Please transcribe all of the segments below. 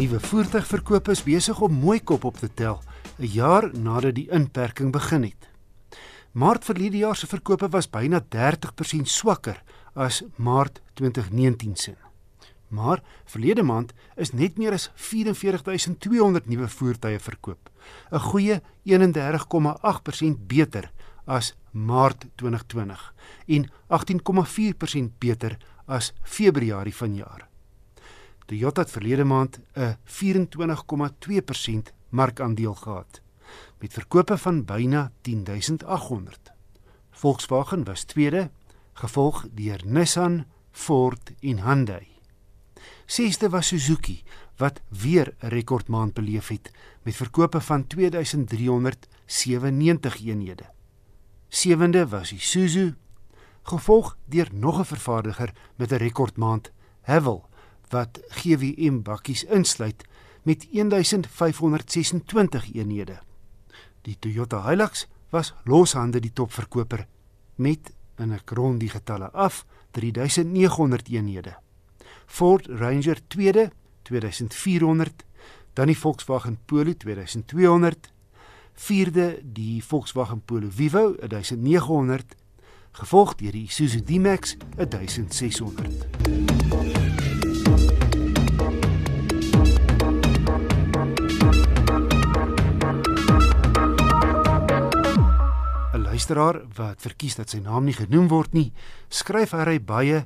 nuwe voertuigverkope is besig om mooi kop op te tel, 'n jaar nadat die inperking begin het. Maart verlede jaar se verkope was byna 30% swakker as Maart 2019 se. Maar verlede maand is net meer as 44200 nuwe voertuie verkoop, 'n goeie 31,8% beter as Maart 2020 en 18,4% beter as Februarie vanjaar. Toyota het verlede maand 'n 24,2% markandeel gehad met verkope van byna 10800. Volkswagen was tweede, gevolg deur Nissan, Ford en Hyundai. Sesde was Suzuki wat weer 'n rekordmaand beleef het met verkope van 2397 eenhede. Sewende was Isuzu, gevolg deur nog 'n vervaardiger met 'n rekordmaand, Haval, wat GWM bakkies insluit met 1526 eenhede. Die Toyota Hilux was loshande die topverkoper met in 'n kron die getalle af 3900 eenhede. Ford Ranger tweede 2400, dan die Volkswagen Polo 2200, vierde die Volkswagen Polo Vivo 1900, gevolg deur die Isuzu D-Max 1600. Luisteraar wat verkies dat sy naam nie genoem word nie, skryf hy baie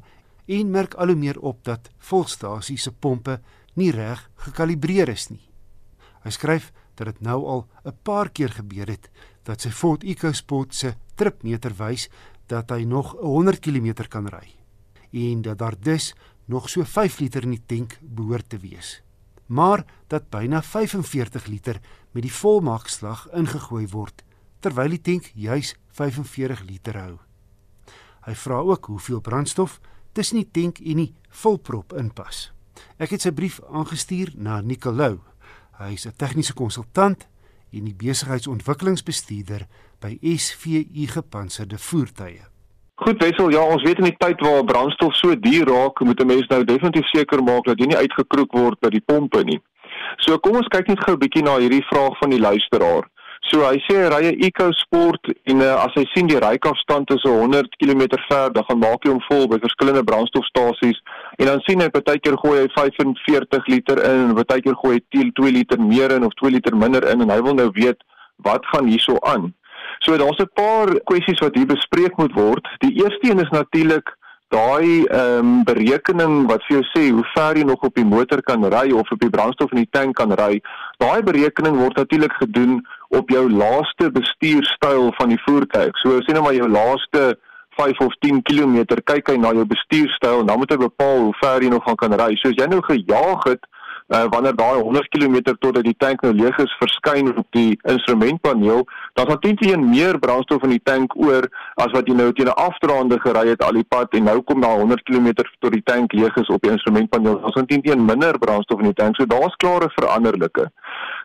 en merk al hoe meer op dat volstasie se pompe nie reg gekalibreer is nie. Hy skryf dat dit nou al 'n paar keer gebeur het dat sy Ford EcoSport se tripmeter wys dat hy nog 100 km kan ry en dat daar dus nog so 5 liter in die tank behoort te wees. Maar dat byna 45 liter met die volmaakslag ingegooi word terwyl die tank juis 45 liter hou. Hy vra ook hoeveel brandstof tussen die tank en die volprop inpas. Ek het sy brief aangestuur na Nicolou. Hy is 'n tegniese konsultant en die besigheidsontwikkelingsbestuurder by SVU Gepantserde Voertuie. Goed Wessel, ja, ons weet in die tyd waar brandstof so duur raak, moet 'n mens nou definitief seker maak dat jy nie uitgekroek word by die pompe nie. So kom ons kyk net gou 'n bietjie na hierdie vraag van die luisteraar. So hy sê hy ry 'n EcoSport en uh, as hy sien die ryafstand is 100 km ver, dan gaan maak hy hom vol by verskillende brandstofstasies en dan sien hy partykeer gooi hy 45 liter in en partykeer gooi hy 2 liter meer in of 2 liter minder in en hy wil nou weet wat gaan hierso aan. So daar's 'n paar kwessies wat hier bespreek moet word. Die eerste een is natuurlik daai ehm um, berekening wat vir jou sê hoe ver jy nog op die motor kan ry of op die brandstof in die tank kan ry. Daai berekening word natuurlik gedoen op jou laaste bestuurstyl van die voertuig. So sê nou maar jou laaste 5 of 10 km kyk hy na jou bestuurstyl en dan moet hy bepaal hoe ver jy nog gaan kan ry. So as jy nou gejaag het uh, wanneer daai 100 km totdat die tank nou leeg is verskyn op die instrumentpaneel, dan gaan teen teen meer brandstof in die tank oor as wat jy nou teen 'n afdraande gery het al die pad en nou kom daar 100 km tot die tank leeg is op die instrumentpaneel. Ons gaan teen teen minder brandstof in die tank. So daar's klare veranderlike.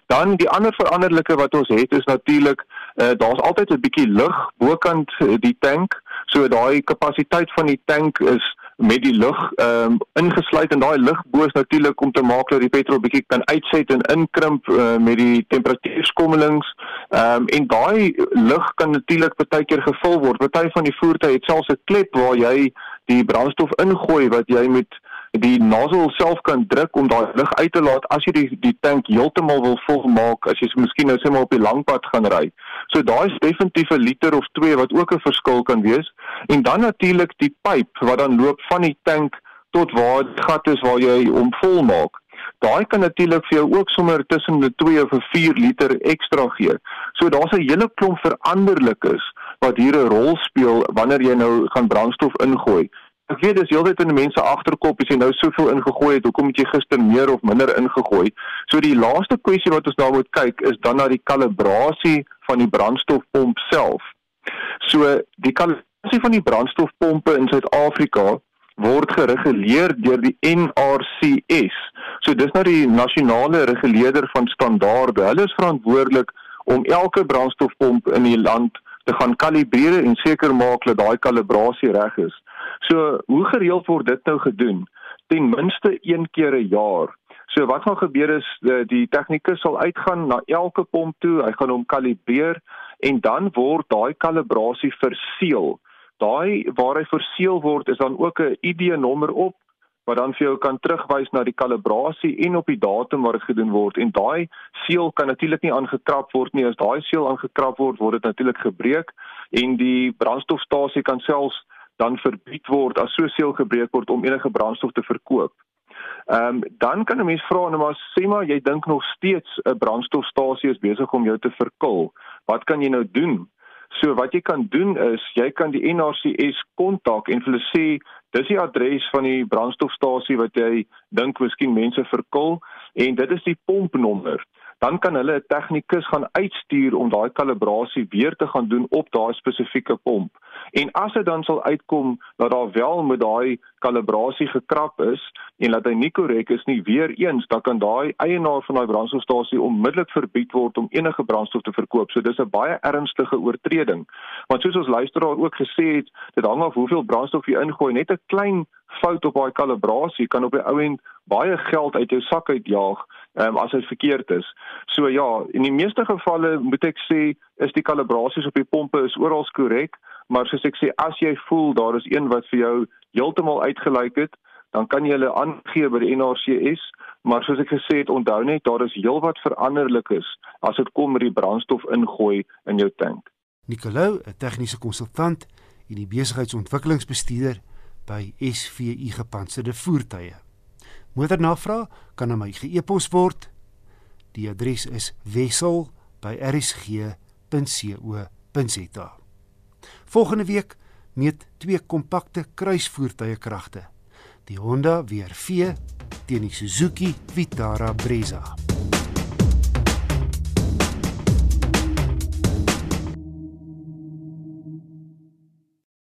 Dan die ander veranderlike wat ons het is natuurlik uh, daar's altyd 'n bietjie lug bokant uh, die tank. So daai kapasiteit van die tank is met die lug ehm um, ingesluit en daai lug bo is natuurlik om te maak dat die petrol bietjie kan uitset en inkrimp uh, met die temperatuurskommelings. Ehm um, en daai lug kan natuurlik baie keer gevul word. Party van die voertuie het selfs 'n klep waar jy die brandstof ingooi wat jy met die nozzle self kan druk om daai lug uit te laat as jy die die tank heeltemal wil volmaak as jy miskien nou sê maar op die lang pad gaan ry. So daai is definitief 'n liter of 2 wat ook 'n verskil kan wees. En dan natuurlik die pyp wat dan loop van die tank tot waar die gat is waar jy hom volmaak. Daai kan natuurlik vir jou ook sommer tussen 'n 2 of 'n 4 liter ekstra gee. So daar's 'n hele klomp veranderlikes wat hier 'n rol speel wanneer jy nou gaan brandstof ingooi. Ek weet dis heeltyd in mense agterkop as jy nou soveel ingegooi het, hoekom het jy gister meer of minder ingegooi? So die laaste kwessie wat ons nou moet kyk is dan na die kalibrasie van die brandstofpomp self. So die kalibrasie van die brandstofpompe in Suid-Afrika word gereguleer deur die NRCS. So dis nou die nasionale reguleerder van standaarde. Hulle is verantwoordelik om elke brandstofpomp in die land te gaan kalibreer en seker maak dat daai kalibrasie reg is. So, hoe gereeld word dit nou gedoen? Ten minste een keer 'n jaar. So wat gaan gebeur is die, die tegnikus sal uitgaan na elke pomp toe, hy gaan hom kalibreer en dan word daai kalibrasie verseël. Daai waar hy verseël word is dan ook 'n ID-nommer op wat dan vir jou kan terugwys na die kalibrasie en op die datum waar dit gedoen word en daai seël kan natuurlik nie aangekrap word nie as daai seël aangekrap word word dit natuurlik gebreek en die brandstofstasie kan selfs dan verbied word as so seël gebreek word om enige brandstof te verkoop. Ehm um, dan kan 'n mens vra nou maar sê maar jy dink nog steeds 'n brandstofstasie is besig om jou te verkil. Wat kan jy nou doen? So wat jy kan doen is jy kan die NRCS kontak en hulle sê dis die adres van die brandstofstasie wat jy dink miskien mense verkil en dit is die pompnommer dan kan hulle 'n tegnikus gaan uitstuur om daai kalibrasie weer te gaan doen op daai spesifieke pomp. En as dit dan sal uitkom dat daar wel met daai kalibrasie gekrap is en dat hy nie korrek is nie, weer eens, dan kan daai eienaar van daai brandstofstasie onmiddellik verbied word om enige brandstof te verkoop. So dis 'n baie ernstige oortreding. Want soos ons luisteraar ook gesê het, dit hang af hoeveel brandstof jy ingooi, net 'n klein fout op daai kalibrasie kan op die ou end baie geld uit jou sak uitjaag um, as dit verkeerd is. So ja, in die meeste gevalle moet ek sê is die kalibrasies op die pompe is oral korrek, maar soos ek sê as jy voel daar is een wat vir jou heeltemal uitgelyk het, dan kan jy hulle aangee by die NRCS, maar soos ek gesê het, onthou net daar is heelwat veranderlikes as dit kom met die brandstof ingooi in jou tank. Nicolou, 'n tegniese konsultant en die besigheidsontwikkelingsbestuurder by SVU gepantserde voertuie. Moedernavraag kan aan my ge-e-pos word. Die adres is wissel@rsg.co.za. Volgende week meet twee kompakte kruisvoertuie kragte. Die Honda WRV teen die Suzuki Vitara Brezza.